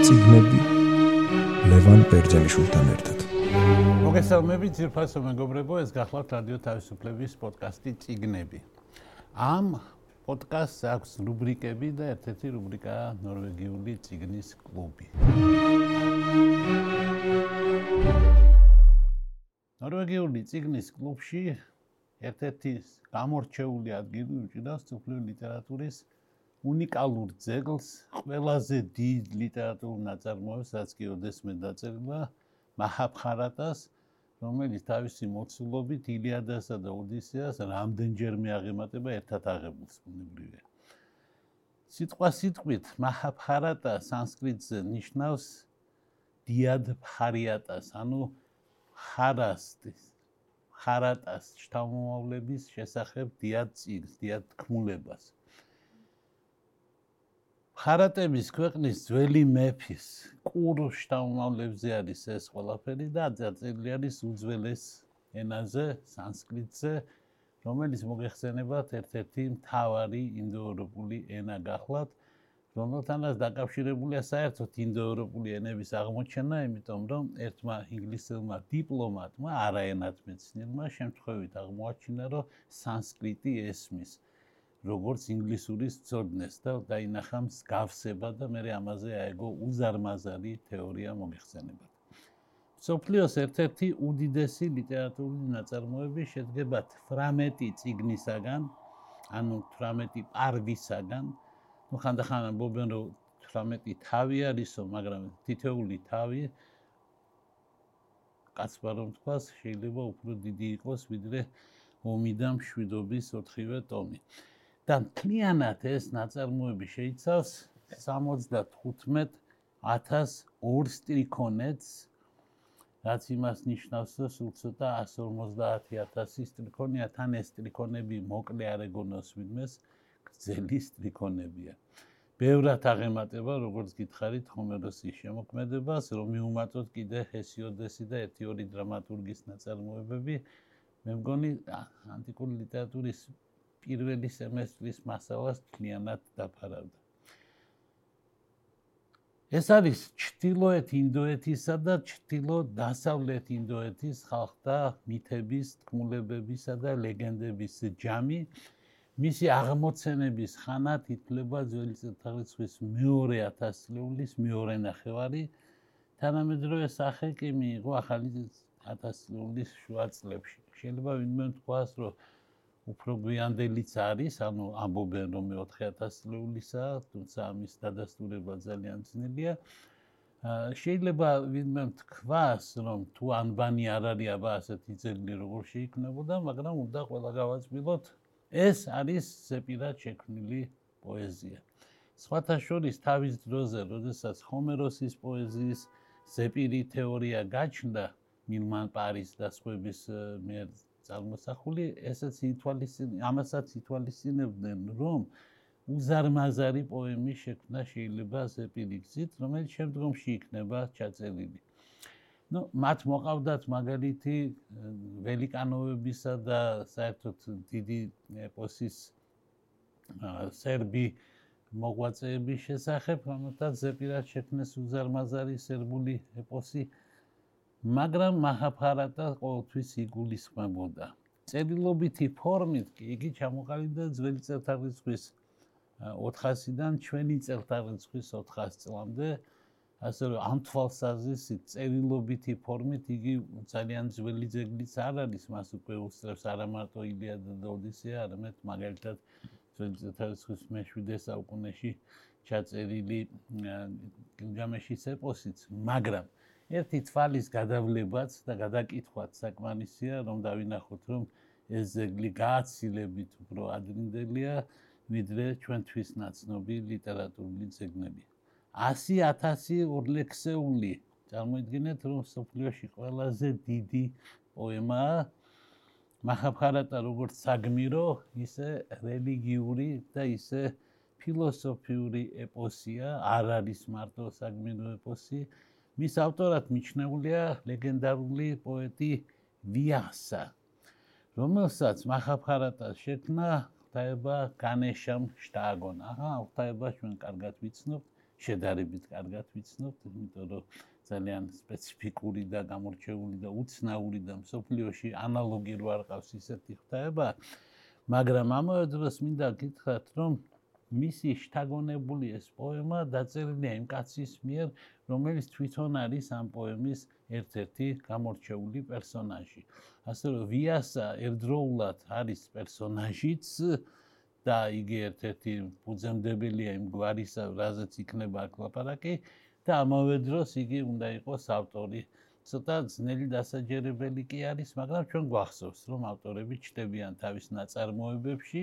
ციგნები ლევან ბერძენიშვილთან ერთად. მოგესალმებით ძირფასო მეგობრებო, ეს გახლავთ რადიო თავისუფლების პოდკასტი ციგნები. ამ პოდკასტს აქვს რუბრიკები და ერთ-ერთი რუბრიკაა ნორვეგიული ციგნის კლუბი. ნორვეგიული ციგნის კლუბში ერთ-ერთი გამორჩეული ადგილი უჭირავს ციფრული ლიტერატურის უნიკალურ ძეგლს, ყველაზე დიდ ლიტერატურულ ნაწარმოებს, რაც კი ოდესმე დაწერა, მაჰაბხარატას, რომელიც თავისი მოცულობით ილიადასა და ოდისეას რამდენჯერმე აღემატება ერთად აღებულს უნებრივია. სიტყვა სიტყვით მაჰაბხარატა სანსკრიტზე ნიშნავს დიად ფარიატას, ანუ ხარასტის ხარატას შთამომავლების შესახებ დიად წიგს, დიად თქმულებას. ხარატების ქვეყნის ძველი მეფის კურუს შთამომავლებზე არის ეს ყველაფერი და აწილი არის უძველეს ენაზე, სანსკრიტზე, რომელიც მოგეხსენებათ ერთ-ერთი მთავარი ინდოევროპული ენა გახლავთ, რომელთანაც დაკავშირებულია საერთოდ ინდოევროპული ენების აღმოჩენა, იმიტომ რომ ერთმა ინგლისელმა დიპლომატმა, არაენად მეცნიერმა, შემთხვევით აღმოაჩინა, რომ სანსკრიტი ესმის. როგორც ინგლისურის წოდნეს და დაინახა მსგავსება და მე ამაზე აეგო უზარმაზარი თეორია მომიხსენებათ. სოფლიოს ერთ-ერთი უდიდესი ლიტერატურული ნაწარმოები შედგება 18 წიგნისაგან, ანუ 18 პარვისაგან. ну ხანდახან ამბობენ რომ 18 თავი არისო, მაგრამ თითეული თავი კაცმა რომ თქვას, შეიძლება უფრო დიდი იყოს, ვიდრე ომი და მშვიდობის 4-ვე ტომი. და მთლიანად ეს ნაწარმოები შეიცავს 75000 სტრიქონეთს რაც იმას ნიშნავს რომ სულ ცოტა 150000 სტრიქონია. თან ეს სტრიქონები მოკლე არ ეგონოს ვინმეს გრძელი სტრიქონებია. ბევრად აღემატება როგორც გითხარით ჰომეროსის შემოქმედებას. რომ მიუმატოთ კიდე ჰესიოდესი და ერთი-ორი დრამატურგის ნაწარმოებები. მე მგონი ანტიკური ლიტერატურის პირველი სემესტრის მასალას თლიანად დაფარავდა. ეს არის ჩtildeოეთ ინდოეთისა და ჩtildeო-დასავლეთ ინდოეთის ხალხთა მითების, თქმულებებისა და ლეგენდების ჯამი. მისი აღმოცენების ხანა თითლება ძველი წელთაღრიცხვის მეორე ათასწლეულის მეორე ნახევარი. თანამედროვე სახე კი მიიღო ახალი ათასწლეულის შუა წლებში. შეიძლება ვინმე თქვას, რომ უფრო გვიანდელიც არის, ანუ ამბობენ რომ მე-4000 წლეულისაა, თუმცა ამის დადასტურება ძალიან ძნელია. შეიძლება ვინმე თქვას, რომ თუ ანბანი არ არის აბა ასეთი ძეგლი როგორ შეიქმნებოდა, მაგრამ უნდა ყველა გავაწბილოთ, ეს არის სეპირად შექმნილი პოეზია. სხვათა შორის თავის დროზე, როდესაც ჰომეროსის პოეზიის სეპირი თეორია გაჩნდა მილმან პარის და სხვების მიერ წარმოსახული, ესეც ითვალისწინ ამასაც ითვალისწინებდნენ, რომ უზარმაზარი პოემი შექმნა შეიძლება ზეპილიგზით, რომელიც შემდგომში იქნება ჩაწერილი. ну მათ მოყავდათ მაგალითი ველიკანოვებისა და საერთოდ დიდი ეპოსის სერბი მოღვაწეების შესახებ, რომელთაც ზეპირად შექმნეს უზარმაზარი სერბული ეპოსი მაგრამ მაჰაფარატა ყოველთვის იგულისხმებოდა. წერილობითი ფორმით კი იგი ჩამოყალიბდა ძველი წელთაღრიცხვის 400-დან ჩვენი წელთაღრიცხვის 400 წლამდე. ასე რომ ამ თვალსაზრისით წერილობითი ფორმით იგი ძალიან ძველი ძეგლიც არ არის, მას უკვე უსწრებს არა მარტო ილიადა და ოდისეა, არამედ მაგალითად ძველი წელთაღრიცხვის მე-7 საუკუნეში ჩაწერილი გილგამეშის ეპოსიც, მაგრამ ერთი თვალის გადავლებაც და გადაკითხვაც საკმარისია, რომ დავინახოთ, რომ ეს ზეგლი გააცილებით უფრო ადრინდელია, ვიდრე ჩვენთვის ნაცნობი ლიტერატურული ზეგნები. 100000 ორლექსეული. წარმოიდგინეთ, რომ სოფლიოში ყველაზე დიდი პოემა მაჰაბხარატა როგორც საგმირო, ისე რელიგიური და ისე ფილოსოფიური ეპოსია, არ არის მარტო საგმირო ეპოსი. მის ავტორად მიჩნეულია ლეგენდარული პოეტი ვიასა, რომელსაც მახაფხარატას შექმნა ღვთაება განეშამ შტააგონა. აჰა, ღვთაება ჩვენ კარგად ვიცნობთ, შედარებით კარგად ვიცნობთ, იმიტომ რომ ძალიან სპეციფიკური და გამორჩეული და უცნაური და მსოფლიოში ანალოგი რო არ ყავს ისეთი ღვთაება, მაგრამ ამავე დროს მინდა გითხრათ, რომ მისი შთაგონებული ეს პოემა დაწერილია იმ კაცის მიერ, რომელიც თვითონ არის ამ პოემის ერთ-ერთი გამორჩეული პერსონაჟი. ასე რომ ვიასა ერთდროულად არის პერსონაჟიც და იგი ერთ-ერთი ფუძემდებელია იმ გვარისა, რაზეც იქნება აქ ლაპარაკი და ამავე დროს იგი უნდა იყოს ავტორი. ცოტა ძნელი დასაჯერებელი კი არის, მაგრამ ჩვენ გვახსოვს, რომ ავტორები ჩდებიან თავის ნაწარმოებებში.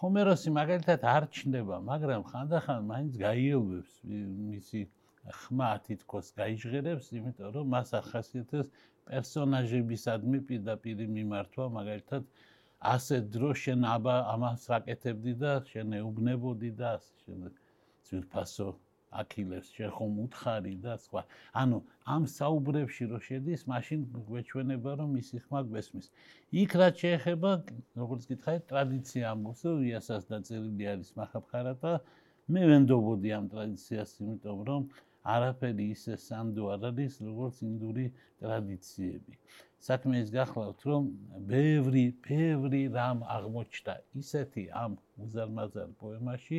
ჰომეროსი მაგალითად არ ჩნდება, მაგრამ ხანდახან მაინც გაიელვებს მისი ხმა თითქოს გაიჟღერებს, იმიტომ რომ მას ახასიათებს პერსონაჟებისადმი პირდაპირ მიმართვა, მაგალითად ასე დრო შენ აბა ამას რაკეთებდი და შენ ეუბნებოდი და შენ ძვირფასო აქილეს შენ ხომ უთხარი და სხვა. ანუ ამ საუბრებში რო შედის, მაშინ გვეჩვენება რომ ისი ხმა გვესმის. იქ რაც შეეხება, როგორც გითხარით, ტრადიცია ამბობს, რომ იასას დაწერილი არის მახაფხარატა. მე ვენდობოდი ამ ტრადიციას, იმიტომ რომ არაფერი ისე სანდო არ არის, როგორც ინდური ტრადიციები. საქმე ის გახლავთ, რომ ბევრი, ბევრი რამ აღმოჩნდა ისეთი ამ უზარმაზარ პოემაში,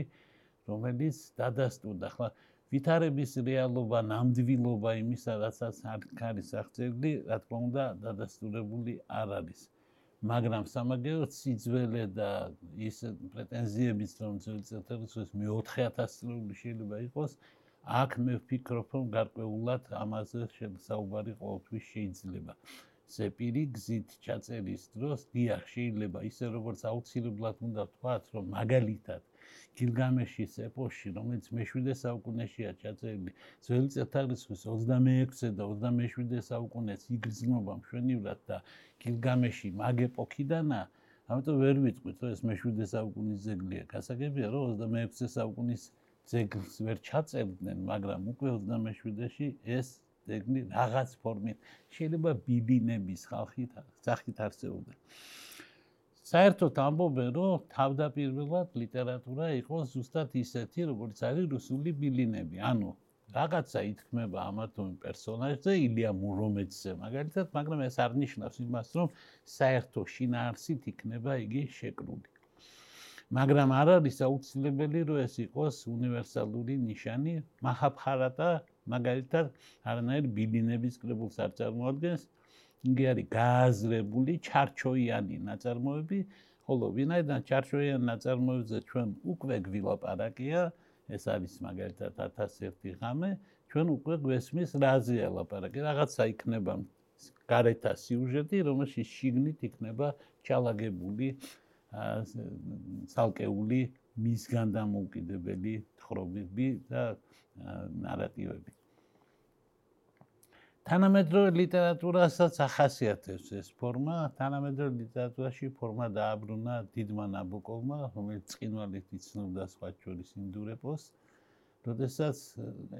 რომელიც დადასტურდა. ხლა ვითარების რეალობა, ნამდვილობა იმისა, რასაც არის აღწერილი, რა თქმა უნდა, დადასტურებული არ არის. მაგრამ სამაგეროდ სიძველე და ის პრეტენზიებიც, რომ წელიწადს მე-4000 წლები შეიძლება იყოს, აქ მე ვფიქრობ, რომ გარკვეულად ამაზე შესაუბარი ყოველთვის შეიძლება. ზეპირი გზით ჩაწერის დროს დიახ შეიძლება ისე როგორც აუცილებლად უნდა ვთქვათ რომ მაგალითად გილგამეშის ეპოში რომელიც მე-7 საუკუნეშია ჩაწერილი ძველი წელთაღრიცხვის 26-ე და 27-ე საუკუნეს იგრძნობა მშვენივრად და გილგამეში მაგ ეპოქიდანა ამიტომ ვერ ვიტყვით რომ ეს მე-7 საუკუნის ზეგლია გასაგებია რომ 26-ე საუკუნის ზეგლს ვერ ჩაწერდნენ მაგრამ უკვე 27-ში ეს ეგნი რაღაც ფორმით შეიძლება ბიბინების ხალხით სახით არსებობდა. საერთოდ ამბობენ, რომ თავდაპირველად ლიტერატურა იყო ზუსტად ისეთი, როგორც არის რუსული ბიბინები. ანუ რაღაცა ითქმება ამათომი პერსონაჟზე, ილია მურომეცზე, მაგალითად, მაგრამ ეს არ ნიშნავს იმას, რომ საერთო შინაარსით იქნება იგი შეკრული. მაგრამ არ არის აუცილებელი, რომ ეს იყოს უნივერსალური ნიშანი, მაჰაბჰარატა მაგალითად არანაირ ბიბინების კრებულს არ წარმოადგენს იგი არის გააზრებული ჩარჩოიანი ნაწარმოები ხოლო ვინაიდან ჩარჩოიანი ნაწარმოებზე ჩვენ უკვე გვილაპარაკია ეს არის მაგალითად 1001 ღამე ჩვენ უკვე გვესმის რაზეა ლაპარაკი რაღაცა იქნება გარეთა სიუჟეტი რომელშიც შიგნით იქნება ჩალაგებული ცალკეული მისგან დამოუკიდებელი თხრობები და ნარატივები. თანამედროვე ლიტერატურასაც ახასიათებს ეს ფორმა, თანამედროვე ლიტერატურაში ფორმა დააბრუნა დიდმა ნაბოკოვმა, რომელიც წინვალით იცნობდა სხვა შორის ინდურეპოს. როდესაც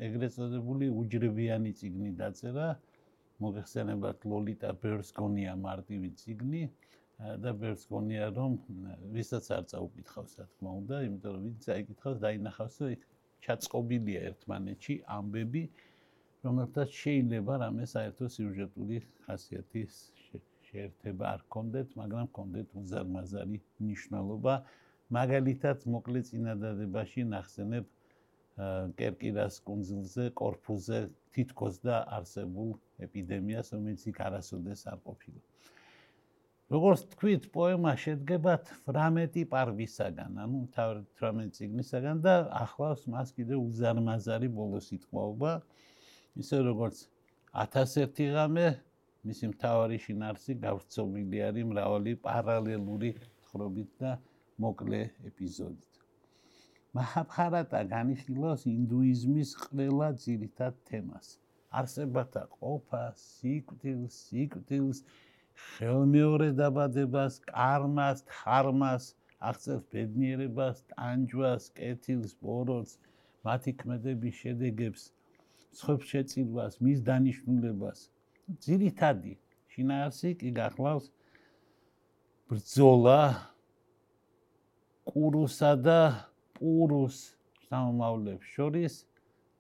ეგრეთ წოდებული უჯრებიანი ციგნი დაწერა, მოგეხსენებათ ლოლიტა ბერსკონია მარტივი ციგნი და ბერსკონია რომ ვისაც არ წაუკითხავს, რა თქმა უნდა, იმიტომ რომ ვინც აიკითხავს, დაინახავს, რომ ჩაწყობილია ერთმანეთში ამბები, რომელთაც შეიძლება რამე საერთო სიუჟეტური ხასიათის შეერთება არ კონდეთ, მაგრამ კონდეთ უზარმაზარი ნიშნულობა. მაგალითად, მოკლე წინადადებაში ნახსენებ კერკირას კუნძულზე, კორფუზე თითქოს და არსებულ ეპიდემიას, რომელიც იქ არასოდეს არ ყოფილა. როგორც თქვით, პოემა შედგება 18 პარვისაგან, ანუ 18 წიგნისაგან და ახლავს მას კიდე უზარმაზარი ბოლო სიტყვაობა, ისე როგორც 1001 ღამე, მისი მთავარი შინაარსი გავრცობილი არის მრავალი პარალელური თხრობით და მოკლე ეპიზოდით. მაჰაბჰარატა განიხილავს ინდუიზმის ყველა ძირითად თემას. არსებათა ყოფა, სიკვდილს, სიკვდილს ხელმეორე დაბადებას, კარმას, ხარმას, აღწევს ბედნიერებას, ტანჯვას, კეთილს, ბოროტს, მათი ქმედების შედეგებს, სხვებს შეწირვას, მის დანიშნულებას. ძირითადი შინაარსი კი გახლავს ბრძოლა კურუსა და პურუს შთამომავლებს შორის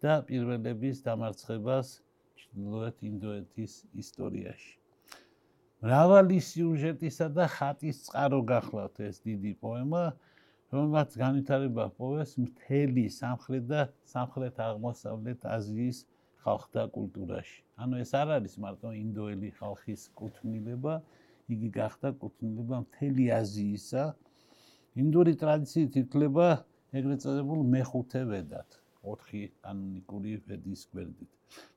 და პირველების დამარცხებას ჩრდილოეთ ინდოეთის ისტორიაში. მრავალი სიუჟეტისა და ხატის წყარო გახლავთ ეს დიდი პოემა, რომელმაც განვითარება პოვეს მთელი სამხრეთ და სამხრეთ აღმოსავლეთ აზიის ხალხთა კულტურაში. ანუ ეს არ არის მარტო ინდოელი ხალხის კუთვნილება, იგი გახდა კუთვნილება მთელი აზიისა. ინდური ტრადიციით ითვლება ეგრეთ წოდებულ მეხუთე ვედად, ოთხი კანონიკური ვედის გვერდით.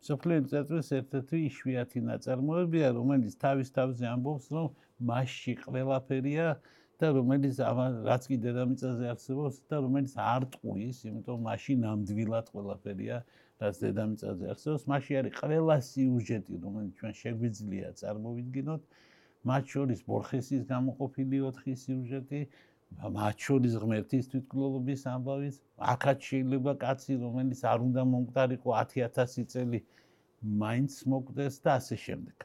სოფლიო ლიტერატურის ერთ-ერთი იშვიათი ნაწარმოებია, რომელიც თავის თავზე ამბობს, რომ მასში ყველაფერია და რომელიც რაც კი დედამიწაზე არსებობს და რომელიც არ ტყუის, იმიტომ მასში ნამდვილად ყველაფერია რაც დედამიწაზე არსებობს, მასში არის ყველა სიუჟეტი, რომელიც ჩვენ შეგვიძლია წარმოვიდგინოთ, მათ შორის ბორხესის გამოყოფილი 4 სიუჟეტი, მათ შორის ღმერთის თვითკვლელობის ამბავიც, აქაც შეიძლება კაცი, რომელიც არ უნდა მომკვდარიყო 10000 წელი, მაინც მოკვდეს და ასე შემდეგ.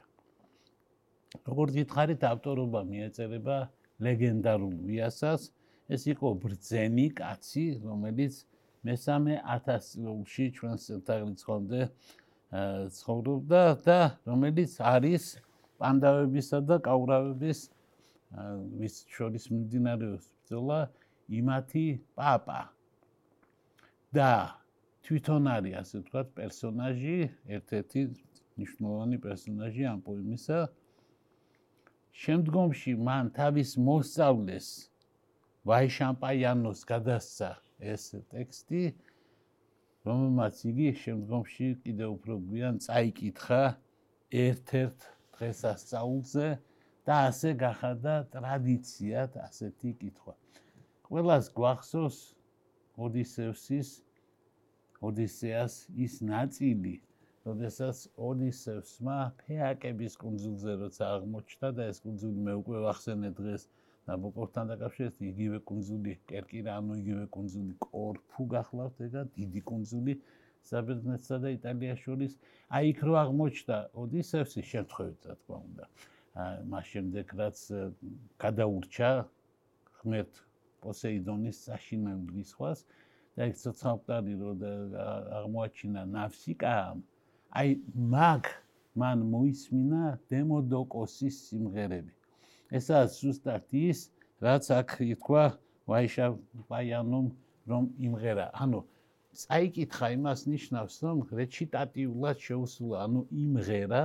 როგორც გითხარით, ავტორობა მიეწერება ლეგენდარულ ვიასას, ეს იყო ბრძენი კაცი, რომელიც მესამე 1000 წლში ჩვენს თაღრიცხვამდე ცხოვრობდა და რომელიც არის პანდავებისა და კაურავების ვის შორის მიმდინარეობს ბრძოლა იმათი პაპა. და თვითონ არის ასე ვთქვათ პერსონაჟი ერთ-ერთი მნიშვნელოვანი პერსონაჟი ამ პოემისა შემდგომში მან თავის მოსწავლეს ვაიშამპაიანოს გადასცა ეს ტექსტი რომელმაც იგი შემდგომში კიდევ უფრო გვიან წაიკითხა ერთ-ერთ დღესასწაულზე და ასე გახადა ტრადიციად ასეთი კითხვა. ყველას გვახსოვს ოდისევსის ოდისეას ის ნაწილი, როდესაც ოდისევსმა ფეაკების კუნძულზე როცა აღმოჩნდა და ეს კუნძული მე უკვე ვახსენე დღეს ნაბოკოვთან დაკავშირებით იგივე კუნძული კერკირა ანუ იგივე კუნძული კორფუ გახლავთ ეგა დიდი კუნძული საბერძნეთსა და იტალიას შორის. აი იქ რო აღმოჩნდა ოდისევსი შემთხვევით რა თქმა უნდა მას შემდეგ რაც გადაურჩა ღმერთ პოსეიდონის საშინელის ხვას და ეგ ცოცხალტარი რო აღმოაჩინა ნავსიკა აი მაგ მან მოისმინა დემოდოკოსის სიმღერები ესაა ზუსტად ის, რაც აქ ითქვა ვაიშა ვაიანომ რომ იმღერა. ანუ წაიკითხა იმას ნიშნავს, რომ რეჩიტატიულად შეუსულა, ანუ იმღერა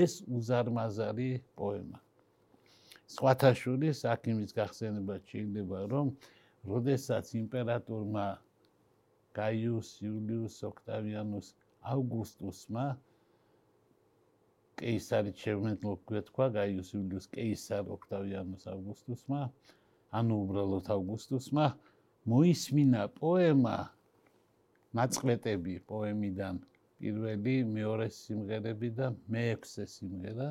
ეს უზარმაზარი პოემა. სხვათა შორის აქ იმის გახსენება შეიძლება, რომ როდესაც იმპერატორმა გაიუს იულიუს ოქტავიანუს ავგუსტუსმა კეისარი ჩემეთლო გვეთქვა გაიუს იულიუს კეისარ ოქტავიანუს ავგუსტუსმა ანუ უბრალოდ ავგუსტუსმა მოისმინა პოემა მაწყვეტები პოემიდან პირველი მეორე სიმღერები და მეექვსე სიმღერა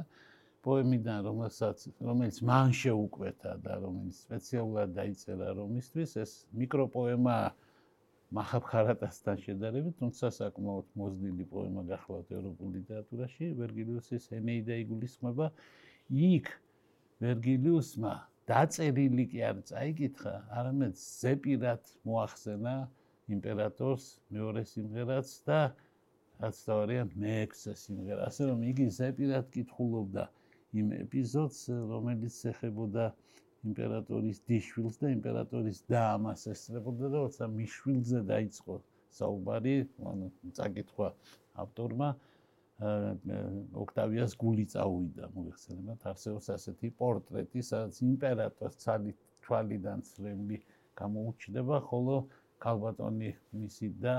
პოემიდან რომელსაც რომელიც მან შეუკვეთა და რომელიც სპეციალურად დაიწერა რომისთვის ეს მიკროპოემაა მახაბხარატასთან შედარებით, თუმცა საკმაოდ მოზნილი პოემა გახლავთ ევროპულ ლიტერატურაში, ვერგილიუსის ენეიდა იგულისხმება. იქ ვერგილიუსმა დაწერილი კი არ წაიკითხა, არამედ ზეპირად მოახსენა იმპერატორს მეორე სიმღერაც და თავია მეექვსე სიმღერა. ასე რომ იგი ზეპირად კითხულობდა იმ ეპიზოდს, რომელიც ეხებოდა იმპერატორის დიშვილს და იმპერატორის და ამას ესწრებოდა და როცა მიშვილზე დაიწყო საუბარი, ანუ წაკითხვა ავტორმა ოქტავიას გული წაუვიდა, მოიხსენებათ, არსებობს ასეთი პორტრეტი, სადაც იმპერატორს ცალი თვალიდან ცრემლი გამოუჩნდება, ხოლო კალბატონი მისი და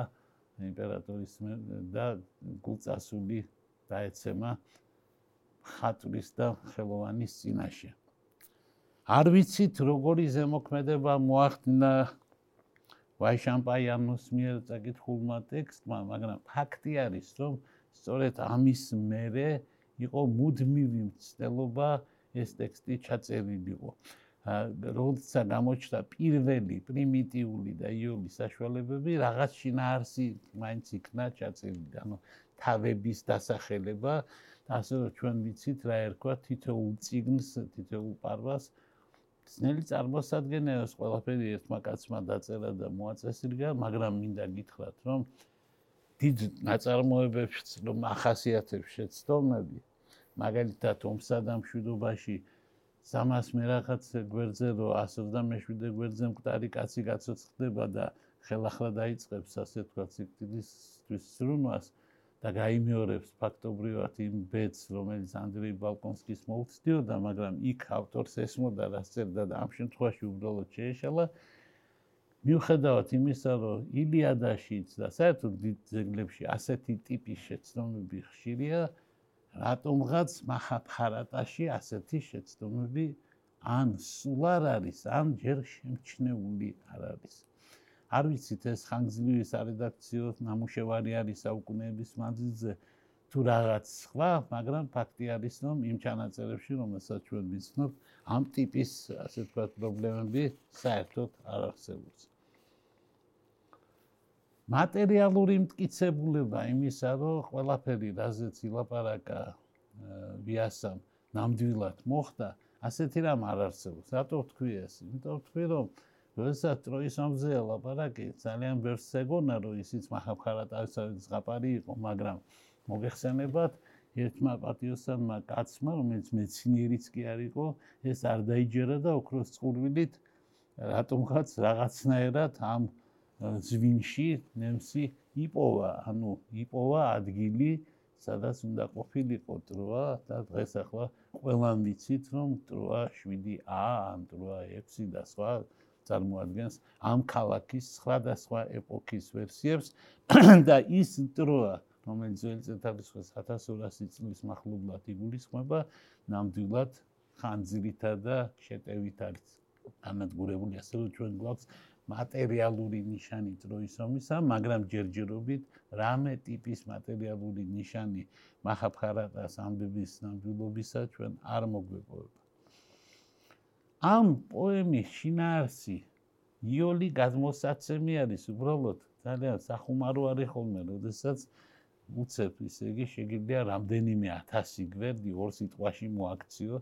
იმპერატორის და გულწასული დაეცემა ხატვის და ხელოვანის წინაშე. არ ვიცით როგორი ზემოქმედება მოახდინა ვაიშამპაიანოს მიერ წაკითხულმა ტექსტმა, მაგრამ ფაქტი არის, რომ სწორედ ამის მერე იყო მუდმივი მცდელობა ეს ტექსტი ჩაწერილიყო. როცა გამოჩნდა პირველი პრიმიტიული და იოლი საშუალებები, რაღაც შინაარსი მაინც იქნა ჩაწერილი, ანუ თავების დასახელება, ასე რომ ჩვენ ვიცით რა ერქვა თითოეულ ციგნს, თითოეულ პარვას ძნელი წარმოსადგენია ეს ყველაფერი ერთმა კაცმა დაწერა და მოაწესრიგა, მაგრამ მინდა გითხრათ, რომ დიდ ნაწარმოებებს რომ ახასიათებს შეცდომები, მაგალითად ომსა და მშვიდობაში 300 მე რაღაც გვერდზე რო 127 გვერდზე მკვდარი კაცი გაცოცხლდება და ხელახლა დაიწყებს ასე თქვა სიკვდილისთვის სრუნვას და გაიმეორებს ფაქტობრივად იმ ბედს რომელიც ანდრეი ბალკონსკის მოუწდიოდა მაგრამ იქ ავტორს ესმოდა რაც წერდა და ამ შემთხვევაში უბრალოდ შეეშალა მიუხედავად იმისა რომ ილიადაშიც და საერთოდ დიდ ძეგლებში ასეთი ტიპის შეცდომები ხშირია რატომღაც მაჰაფარატაში ასეთი შეცდომები ან სულ არ არის, ან ჯერ შემჩნეული არ არის. არ ვიცით ეს ხანგრძლივი სარედაქციო ნამუშევარი არის საუკუნეების მანძილზე თუ რაღაც სხვა, მაგრამ ფაქტი არის, რომ იმ ჩანაწერებში, რომელსაც ჩვენ ვიცნობ, ამ ტიპის ასე ვთქვათ პრობლემები საერთოდ არ არსებობს. მატერიალური მტკიცებულება იმისა, რომ ყველაფერი რაზეც ილაპარაკა ვიასამ ნამდვილად მოხდა, ასეთი რამ არ არსებობს. რატო ვთქვი ეს? იმიტომ ვთქვი, რომ როდესაც ტროის ომზე ლაპარაკი ძალიან ბევრს ეგონა, რომ ისიც მახაფხარატავის ზღაპარი იყო, მაგრამ მოგეხსენებათ ერთმა პატიოსანმა კაცმა, რომელიც მეცნიერიც კი არ იყო, ეს არ დაიჯერა და ოქროს წყურვილით რატომღაც რაღაცნაირად ამ ზვინში ნემსი იპოვა, ანუ იპოვა ადგილი, სადაც უნდა ყოფილიყო ტროა და დღეს ახლა ყველამ ვიცით, რომ ტროა 7A ან ტროა 6 და სხვა წარმოადგენს ამ ქალაქის სხვადასხვა ეპოქის ვერსიებს და ის ტროა რომელიც ძველი წელთაღრიცხვის 1200 წლის მახლობლად იგულისხმება, ნამდვილად ხანძრითა და შეტევით არის ანადგურებული, ასე რომ ჩვენ გვაქვს მატერიალური ნიშანი ტროის ომისა, მაგრამ ჯერჯერობით რამე ტიპის მატერიალური ნიშანი მაჰაფხარატას ამბების ნამდვილობისა ჩვენ არ მოგვეპოვება. ამ პოემის შინაარსი იოლი გადმოსაცემი არის უბრალოდ ძალიან სახუმარო არის ხოლმე, როდესაც უცებ ისე იგი შეგიძლია რამდენიმე 1000 გვერდი ორ სიტყვაში მოაქციო.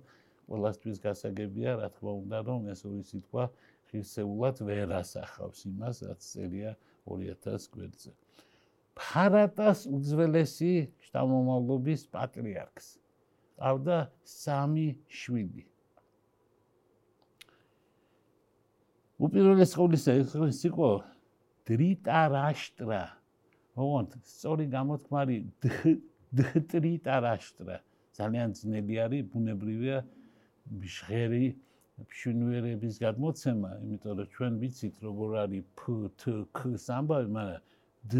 ყველასთვის გასაგებია, რა თქმა უნდა, რომ ეს ორი სიტყვა ღირსეულად ვერ ასახავს იმას, რაც წერია 2000 გვერდზე. ფარატას უძველესი შთამომავლობის პატრიარქს. ყავდა სამი შვილი. უპირველეს ყოვლისა ეს იყო დრიტარაშტრა. ოღონდ სწორი გამოთქმარი დრიტარაშტრა. ძალიან ძნელი არის, ბუნებრივია ჟღერი ფშუნვერების გადმოცემა, იმიტომ რომ ჩვენ ვიცით როგორ არის ფ თ ქ სამბავი, მაგრამ დ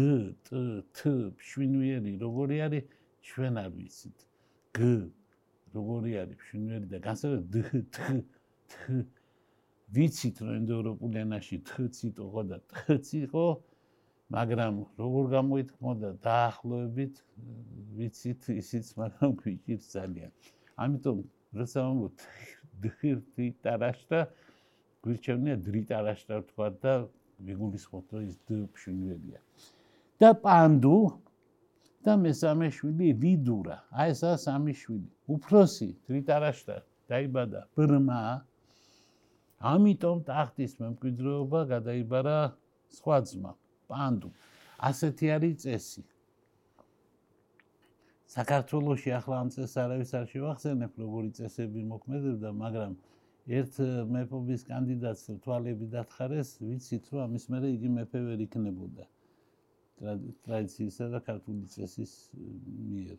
ტ თ ფშუნვერი როგორი არის, ჩვენ არ ვიცით. გ როგორი არის ფშუნვერი და განსაკუთრებით დ თ თ ვიცით რომ ინდოევროპულ ენაში თც იყო და თც იყო, მაგრამ როგორ გამოითქმოდა დაახლოებით ვიცით ისიც, მაგრამ გვიჭირს ძალიან. ამიტომ როცა მომოთ დრიტარაშტა გვირჩევნია დრიტარაშტა თქვა და ვიგულისხმობთ რომ ის դ ფშუნველია და პანდუ და მესამე შვილი ვიდურა. აი ესა სამი შვილი უფროსი დრიტარაშტა დაიბადა ბრმა ამიტომ ტახტის მემკვიდრეობა გადაიბარა სხვა ძმა პანდუ ასეთი არის წესი საქართველოსი ახლა ამ წესს არავის არ შევახსენებ როგორი წესები მოქმედებდა მაგრამ ერთ მეფობის კანდიდატს თვალები დათხარეს, ვიცით რომ ამის მერე იგი მეფე ვერ იქნებოდა. ტრადიციისა და ქართული წესის მიერ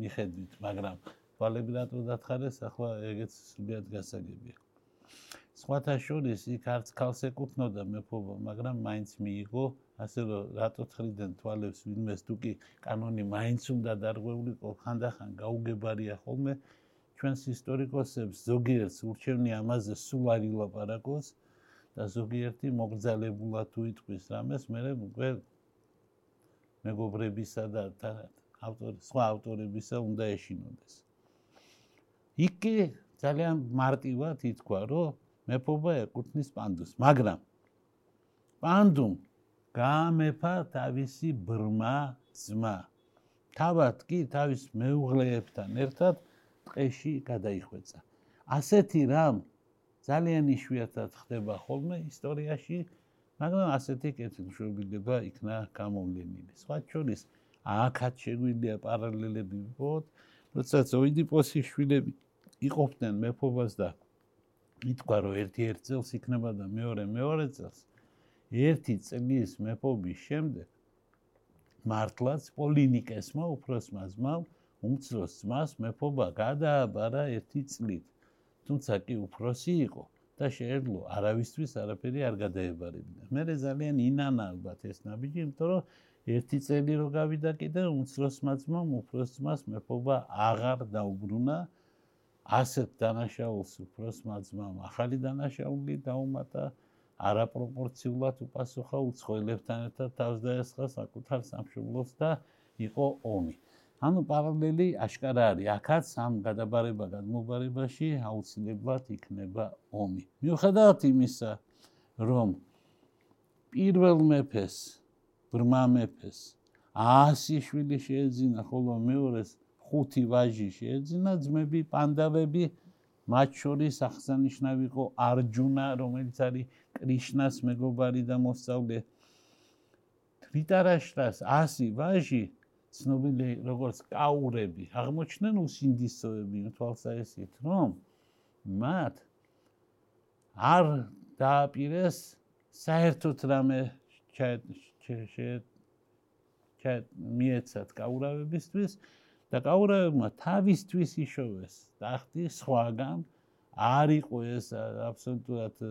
მიხედვით, მაგრამ თვალები რატო დათხარეს, ახლა ეგეც სულიად გასაგებია. სხვათა შორის იქ არც ქალს ეკუთვნოდა მეფობა, მაგრამ მაინც მიიღო, ასე რომ რატო თხრიდან თვალებს ვინმეს თუ კი კანონი მაინც უნდა დარღვეულიყო, ხანდახან გაუგებარია ხოლმე. ჩვენს ისტორიკოსებს ზოგიერთს ურჩევნია ამაზე სულ არ ილაპარაკოს და ზოგიერთი მოგზალებულად თუ იტყვის რამეს, მე უკვე მეგობრებისა და ავტორი სხვა ავტორებისა უნდა ეშინოდეს. იქი ძალიან მარტივად ითქვა, რომ მეფობა ეკუთვნის პანდუს, მაგრამ პანდუმ გამეფა თავისი ბრმა ძმა. თავად კი თავის მეუღლეებთან ერთად ტყეში გადაიხვეწა. ასეთი რამ ძალიან იშვიათად ხდება ხოლმე ისტორიაში, მაგრამ ასეთი კეთილშობილება იქნა გამოვლენილი. სხვა შორის აქაც შეგვიძლია პარალელები ვიყოთ, როდესაც ოიდიპოსის შვილები იყოფდნენ მეფობას და ითქვა რომ ერთ-ერთ წელს იქნება და მეორე მეორე წელს ერთი წლის მეფობის შემდეგ მართლაც პოლინიკესმა უფროსმა ძმამ უმცროს ძმას მეფობა გადააბარა ერთი წლით. თუმცა კი უფროსი იყო და შეეძლო არავისთვის არაფერი არ გადაებარებინა. მე ძალიან ინანა ალბათ ეს ნაბიჯი, იმიტომ რომ ერთი წელი რო გავიდა კიდე უმცროსმა ძმამ უფროს ძმას მეფობა აღარ დაუბრუნა. ასეთ დანაშაულს უფროსმა ძმამ ახალი დანაშაული დაუმატა. არაპროპორციულად უპასუხა უცხოელებთან ერთად თავს დაესხა საკუთარ სამშობლოს და იყო ომი. ანუ პარალელი აშკარა არის. აქაც ამ გადაბარება გადმობარებაში აუცილებლად იქნება ომი. მიუხედავად იმისა, რომ პირველ მეფეს, ბრმა მეფეს 100 შვილი შეეძინა, ხოლო მეორეს 5 ვაჟი შეეძინა, ძმები პანდავები მათ შორის აღსანიშნავი იყო არჯუნა, რომელიც არის კრიშნას მეგობარი და მოსწავლე. თრიტარაშტას 100 ვაჟი ცნობილი როგორც კაურები, აღმოჩნდნენ უსინდისოები, თვალსაჩინოდ, რომ მათ არ დააპირეს საერთოდ რამე ჩა მიეცათ კაურავებისთვის და კაურავებმა თავისთვის იშოვეს ტახტი სხვაგან არ იყო ეს აბსოლუტურად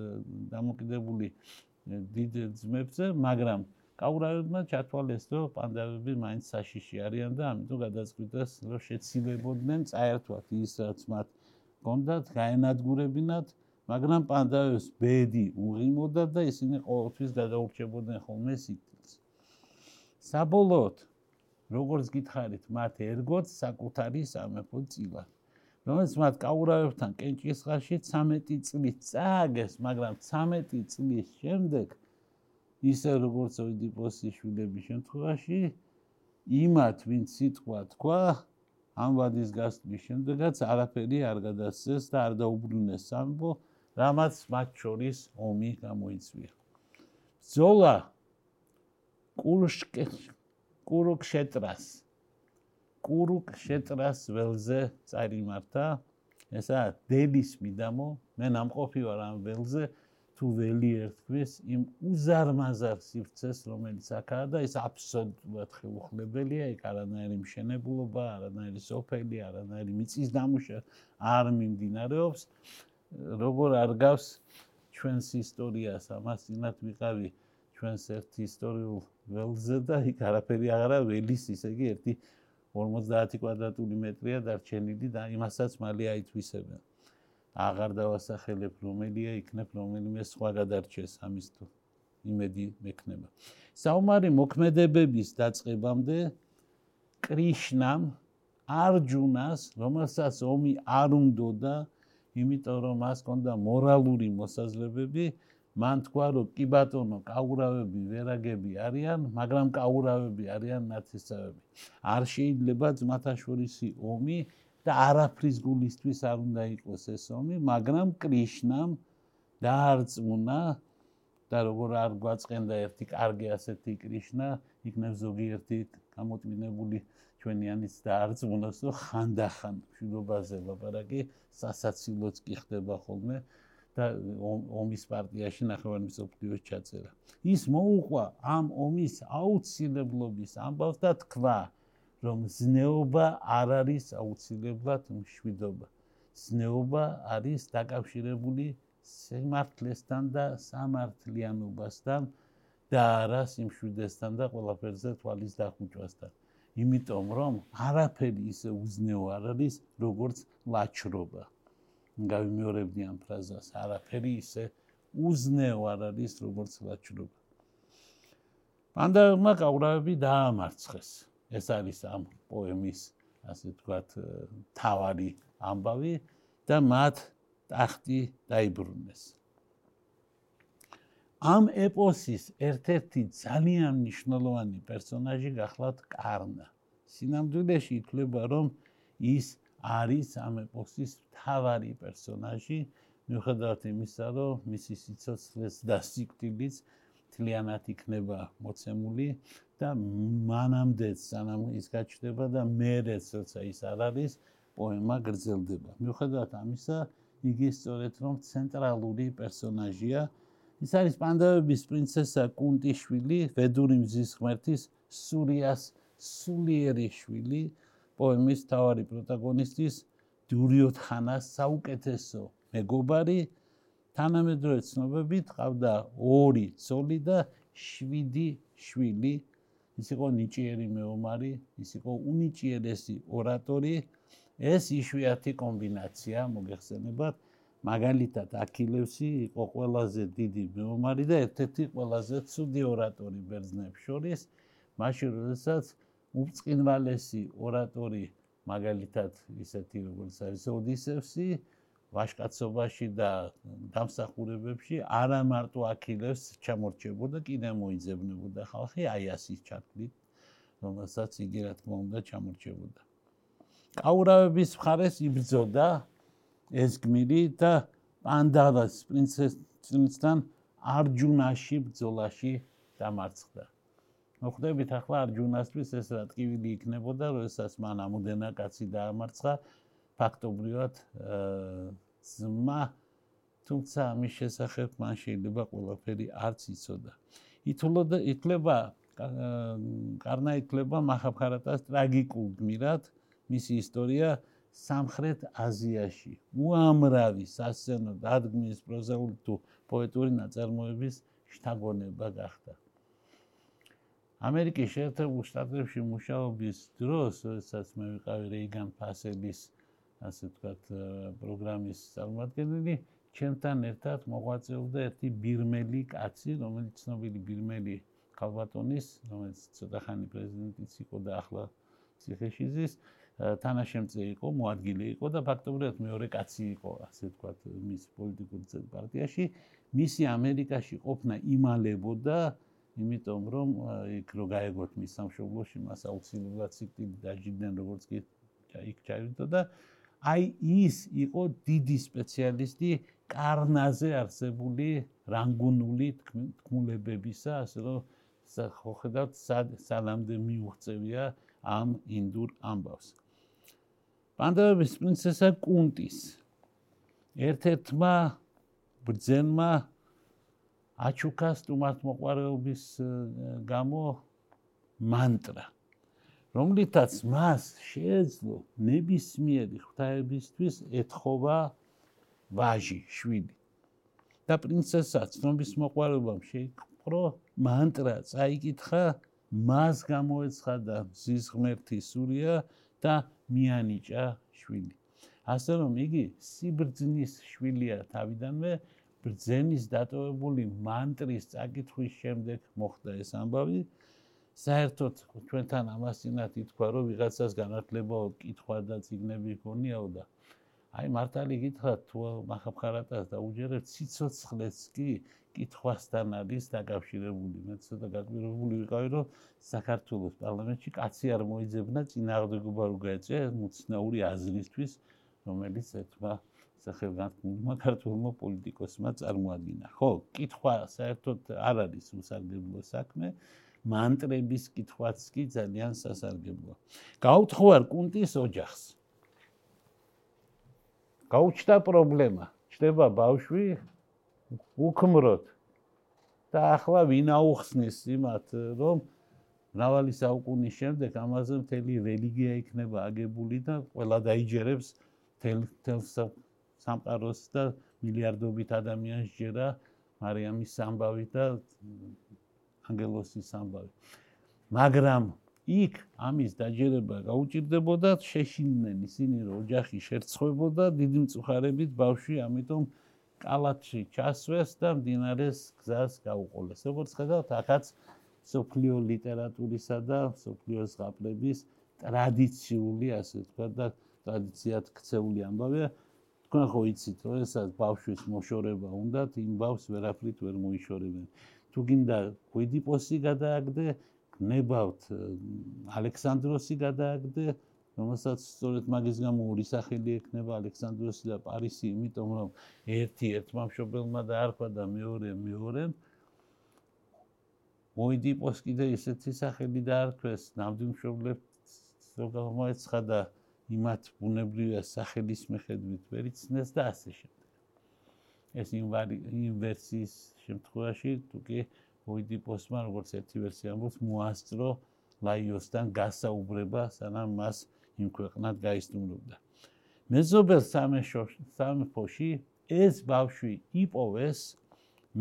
დამოკიდებული დიდ ძმებზე, მაგრამ კაურავებმა ჩათვალეს, რომ პანდავები მაინც საშიში არიან და ამიტომ გადაწყვიტეს, რომ შეცილებოდნენ წაერთვათ ის, რაც მათ კონდათ, გაენადგურებინათ, მაგრამ პანდავებს ბედი უღიმოდა და ისინი ყოველთვის გადაურჩებოდნენ ხოლმე სიკეთილს. საბოლოოდ როგორც გითხარით, მათ ერგოც საკუთარი სამეფო წილა. რომელიც მათ კაურავებთან კენჭისყარში 13 წლის წააგეს, მაგრამ 13 წლის შემდეგ ისე როგორც ოიდიპოსის შვილების შემთხვევაში, იმათ ვინც სიტყვა თქვა, ამ ვადის გასვლის შემდეგაც არაფერი არ გადასცეს და არ დაუბრუნეს სამბო, რამაც მათ შორის ომი გამოიწვია. ზოლა კურშკე კურუკშეტრას. კურუკშეტრას ველზე წარიმართა. ესა დედის მიდამო. მე ნამყოფი ვარ ამ ველზე. თუ ველი ერთვის იმ უზარმაზარ სივრცეს რომელიც აქაა და ეს აბსოლუტურად ხელუხლებელია იქ არანაირი მშენებლობა არანაირი სოფელი არანაირი მიწის დამუშა არ მიმდინარეობს. როგორ არ გავს ჩვენს ისტორიას ამას წინათ ვიყავი ჩვენს ერთ ისტორიულ ველზე და იქ არაფერი აღარა ველის ისე იგი ერთი 50 კვადრატული მეტრია დარჩენილი და იმასაც მალე აითვისებენ. აღარ დავასახელებ რომელია იქნებ რომელიმე სხვა გადარჩეს ამის თუ იმედი მექნება. საომარი მოქმედებების დაწყებამდე კრიშნამ არჯუნას რომელსაც ომი არ უნდოდა იმიტომ რომ მას ჰქონდა მორალური მოსაზრებები მან თქვა რომ კი ბატონო კაურავები ვერაგები არიან მაგრამ კაურავები არიან ნაცისტები არ შეიძლება ძმათაშორისი ომი და არაფრის გულისთვის არ უნდა იყოს ეს ომი მაგრამ კრიშნამ დაარწმუნა და როგორ არ გვაწყენდა ერთი კარგი ასეთი კრიშნა იქნებ ზოგიერთი გამოტმინებული ჩვენიანიც დაარწმუნოს რომ ხანდახან მშვიდობაზე ლაპარაკი სასაცილოც კი ხდება ხოლმე და ომის პარტიაში ნახევარი მსოფლიოს ჩაწერა. ის მოუყვა ამ ომის აუცილებლობის ამბავს და თქვა, რომ ზნეობა არ არის აუცილებლად მშვიდობა. ზნეობა არის დაკავშირებული სიმართლესთან და სამართლიანობასთან და არა სიმშვიდესთან და ყველაფერზე თვალის დახუჭვასთან. იმიტომ რომ არაფერი ისე უზნეო არ არის, როგორც ლაჩრობა. გავიმეორებდი ამ ფრაზას არაფერი ისე უზნეო არ არის როგორც ლაჩრობა პანდამა გაურავები დაამარცხეს. ეს არის ამ პოემის ასე ვთქვათ თავარი ამბავი და მათ ტახტი დაიბრუნეს. ამ ეპოსის ერთ-ერთი ძალიან მნიშვნელოვანი პერსონაჟი გახლავთ კარნა. სინამდვილეში ითვლება რომ ის არის ამ ეპოსის მთავარი პერსონაჟი, მიუხედავად იმისა, რომ მისი სიცოცხლეს და სიკვდილიც თლიანად იქნება მოცემული და მანამდე სანამ ის გაჩნდება და მეერეც როცა ის არ არის, პოემა გრძელდება. მიუხედავად ამისა, იგი სწორედ რომ ცენტრალური პერსონაჟია. ის არის პანდავების პრინცესა კუნტიშვილი, ვედური მზის ღმერთის სურიას სულიერი შვილი, პოემის თავარი პროტაგონისტის დურიოთხანას საუკეთესო მეგობარი. თანამედროვე ცნობებით ყავდა ორი ცოლი და შვიდი შვილი. ის იყო ნიჭიერი მეომარი ის იყო უნიჭიერესი ორატორი. ეს იშვიათი კომბინაცია მოგეხსენებათ მაგალითად აქილევსი იყო ყველაზე დიდი მეომარი და ერთ-ერთი ყველაზე ცუდი ორატორი ბერძნებს შორის. მაშინ როდესაც უწყინვალესი ორატორი მაგალითად ისეთი როგორც არის ოდისევსი ვაშკაცობაში და დამსახურებებში არა მარტო აქილევს ჩამორჩებოდა კიდე მოიძებნებოდა ხალხი აი ასის ჩათვლით რომელსაც იგი რა თქმა უნდა ჩამორჩებოდა. კაურავების მხარეს იბრძოდა ეს გმირი და პანდავას პრინცესთან არჯუნაში ბრძოლაში დამარცხდა მოხდებით ახლა არჯუნასთვის ეს რა ტკივილი იქნებოდა, როდესაც მან ამოდენა კაცი დაამარცხა ფაქტობრივად ზმა თუმცა ამის შესახებ მან შეიძლება ყველაფერი არც იცოდა. ითვლოდა ითლება კარნა ითლება მაჰაბჰარატას ტრაგიკულ გმირად, მისი ისტორია სამხრეთ აზიაში უამრავი სასცენო დადგმის პროზაული თუ პოეტური ნაწარმოების შთაგონება გახდა. ამერიკის შეერთებულ შტატებში მუშაობის დროს, როდესაც მე ვიყავი რეიგან ფასელის ასე ვთქვათ პროგრამის წარმომადგენელი, ჩემთან ერთად მოღვაწეობდა ერთი ბირმელი კაცი, რომელიც ცნობილი ბირმელი ქალბატონის, რომელიც ცოტა ხანი პრეზიდენტიც იყო და ახლა ციხეში ზის, თანაშემწე იყო, მოადგილე იყო და ფაქტობრივად მეორე კაცი იყო, ასე ვთქვათ, მის პოლიტიკურ პარტიაში. მისი ამერიკაში ყოფნა იმალებოდა იმიტომ რომ იქ რო გაეგოთ მის სამშობლოში მას აუცილებლად სიკტილი დაჯდნენ როგორც კი იქ ჩაივიდო და აი ის იყო დიდი სპეციალისტი კარნაზე არსებული რანგუნული თქმულებებისა ასე რომ ხედავთ სალამდე მიუღწევია ამ ინდურ ამბავს. პანდავების პრინცესა კუნტის ერთ-ერთმა ბრძენმა აჩუქას თუმართმოყარეობის გამო მანტრა. რომლითაც მას შეეძლო ნებისმიერი ღვთაებისთვის ეთხოვა ვაჟი შვილი და პრინცესა ცნობის მოყარეობამ შეიკრო მანტრა წაიკითხა მას გამოეცხადა ზის ღმერთი სურია და მიანიჭა შვილი. ასე რომ იგი სიბრძნის შვილია თავიდანვე ბრძენის დატოვებული მანტრის წაკითხვის შემდეგ მოხდა ეს ამბავი. საერთოდ ჩვენთან ამას წინათ ითქვა, რომ ვიღაცას განათლება კითხვა და ციგნები ჰქონიაო და აი მართალი გითხრა თუ მახაფხარატას დაუჯერებ ციცოცხლეს კი კითხვასთან არის დაკავშირებული. მე ცოტა გაგვირებული ვიყავი, რომ საქართველოს პარლამენტში კაცი არ მოიძებნა წინააღმდეგობა რო გაეწია მუცნაური აზრისთვის, რომელიც ეთქვა სახელგანთქმულმა ქართულმა პოლიტიკოსმა წარმოადგინა. ხო, კითხვა საერთოდ არ არის უსარგებლო საქმე, მანტრების კითხვაც კი ძალიან სასარგებლოა. გაუთხოვარ კუნტის ოჯახს. გაუჩნდა პრობლემა. ჩდება ბავშვი უქმროთ. და ახლა ვინ აუხსნის იმათ, რომ მრავალი საუკუნის შემდეგ ამაზე მთელი რელიგია იქნება აგებული და ყველა დაიჯერებს თელ თელს სამყაროს და მილიარდობით ადამიანს ჯერა მარიამის სამბავი და ანგელოსის სამბავი. მაგრამ იქ ამის დაჯერება გაუჭirdებოდა შეშინდნენ ისინი რომ ოჯახი შერცხვებოდა დიდი მწუხარებით ბავშვი ამიტომ კალათში ჩასვეს და მდინარეს გზას გაუყოლეს. როგორც ხედავთ, ახაც სოფლიო ლიტერატურისა და სოფლიო ზღაპრების ტრადიციული, ასე ვთქვათ და ტრადიციად ქცეული ამბავია. თქვენ ხო იცით, რომ ესაც ბავშვის მოშორება უნდა, იმ ბავშვს ვერაფრით ვერ მოიშორებენ. თუ გინდა კვიდიპოსი გადააგდე, ნებავთ ალექსანდროსი გადააგდე, რომელსაც სწორედ მაგის გამო ორი სახელი ექნება ალექსანდროსი და პარისი, იმიტომ რომ ერთი ერთმა მშობელმა დაარქვა და მეორე მეორემ მოიდიპოს კიდე ესეთი სახელი დაარქვეს ნამდვილ მშობლებს ზოგადად და იმათ ბუნებრივია სახელის მიხედვით ვერ იცნეს და ასე შემდეგ. ეს ინვერსიის შემთხვევაში თუ კი მოიდიპოსმა როგორც ერთი ვერსია ამბობს მოასწრო ლაიოსთან გასაუბრება სანამ მას იმ ქვეყნად გაისტუმრებდა. მეზობელ სამეფოში ეს ბავშვი იპოვეს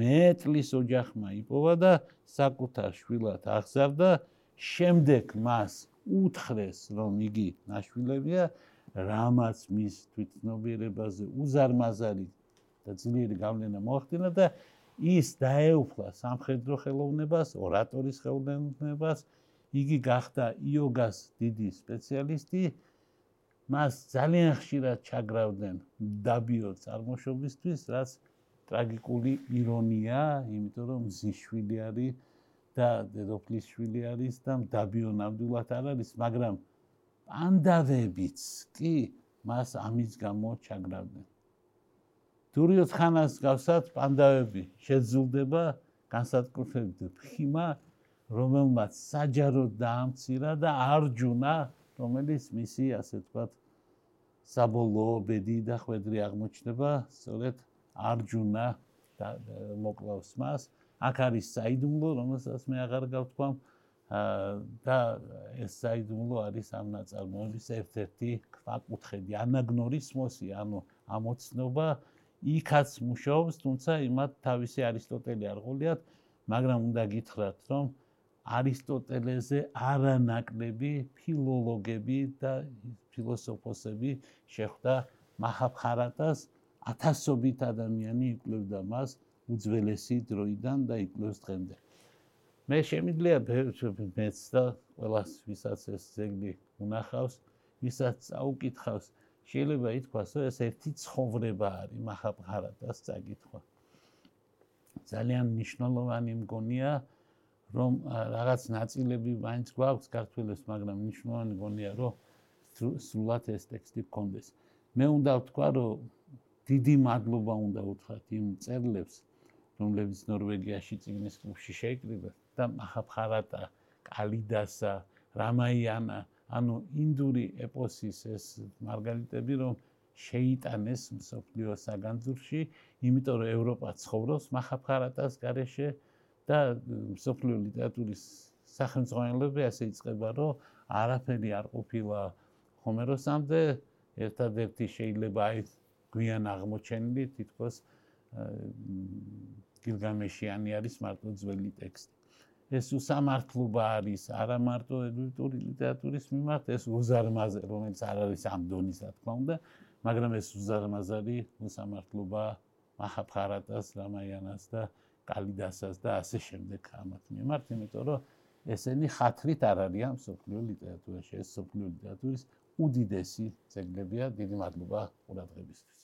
მეტლის ოჯახმა იპოვა და საკუთარ შვილად აღზარდა, შემდეგ მას უთხრეს, რომ იგი ნაშვილებია, რამაც მის თვითცნობიერებაზე უზარმაზარი და ძლიერი გავლენა მოახდინა და ის დაეუფლა სამხედრო ხელოვნებას, ორატორის ხელოვნებას, იგი გახდა იოგას დიდი სპეციალისტი. მას ძალიან ხშირად ჩაგრავდნენ დაბიო წარმოშობისთვის, რაც ტრაგიკული ირონია, იმიტომ რომ ზიშვილი არის და დედოფლის შვილი არის და დაბიო ნამდვილად არ არის, მაგრამ პანდავებიც კი მას ამის გამო ჩაგრავდნენ. დურიოც ხანას გავსად პანდავები შეძულდება განსაკუთრებით ფხიმა რომელმაც საჯაროდ დაამცირა და არჯუნა, რომელიც მისი ასე ვთქვათ საბოლოო ბედი და ხვედრი აღმოჩნდება, სწორედ არჯუნა და მოკლავს მას. აქ არის საიდუმლო, რომელსაც მე აღარ გავთქვამ. და ეს საიდუმლო არის ამ ნაწარმოების ერთ-ერთი ქვაკუთხედი, ანაგნორისმოსი, ანუ ამოცნობა იქაც მუშაობს, თუმცა იმათ თავისი არისტოტელი არ ყოლიათ, მაგრამ უნდა გითხრათ, რომ არისტოტელეზე არანაკლები ფილოლოგები და ფილოსოფოსები შეხვდა. მაჰაბხარატას ათასობით ადამიანი იკვლევდა მას უძველესი დროიდან და იკვლევს დღემდე. მე შემიძლია მეც და ყველას ვისაც ეს ზეგლი უნახავს, ვისაც აუკითხავს, შეიძლება ითქვას, რომ ეს ერთი ცხოვრება არის მაჰაბხარატას წაკითხვა. ძალიან მნიშვნელოვანი მგონია რომ რაღაც ნაწილები მაინც გვაქვს ქართულებს, მაგრამ მნიშვნელოვანი გონია, რომ სულად ეს ტექსტი გქონდეს. მე უნდა ვთქვა, რომ დიდი მადლობა უნდა უთხრათ იმ წერლებს, რომლებიც ნორვეგიაში ციგნის კლუბში შეიკრიბა და მაჰაბხარატა, კალიდასა, რამაიანა, ანუ ინდური ეპოსის ეს მარგალიტები, რომ შეიტანეს მსოფლიო საგანძურში, იმიტომ რომ ევროპა ცხოვრობს მაჰაბხარატას გარეშე და სოფლიო ლიტერატურის სახელმძღვანელოები ასე იწყება, რომ არაფერი არ ყოფილა ჰომეროსამდე, ერთადერთი შეიძლება აი გვიან აღმოჩენილი თითქოს გილგამეშიანი არის მარტო ძველი ტექსტი. ეს უსამართლობა არის არა მარტო ედიტური ლიტერატურის მიმართ, ეს უზარმაზარი, რომელიც არ არის ამ დონის, რა თქმა უნდა, მაგრამ ეს უზარმაზარი უსამართლობა მაჰაბხარატას, რამაიანას და კალიდასას და ასე შემდეგ ამათ მიმართ, იმიტომ რომ ესენი ხათრით არ არიან სოფლიო ლიტერატურაში, ეს სოფლიო ლიტერატურის უდიდესი ძეგლებია. დიდი მადლობა ყურადღებისთვის.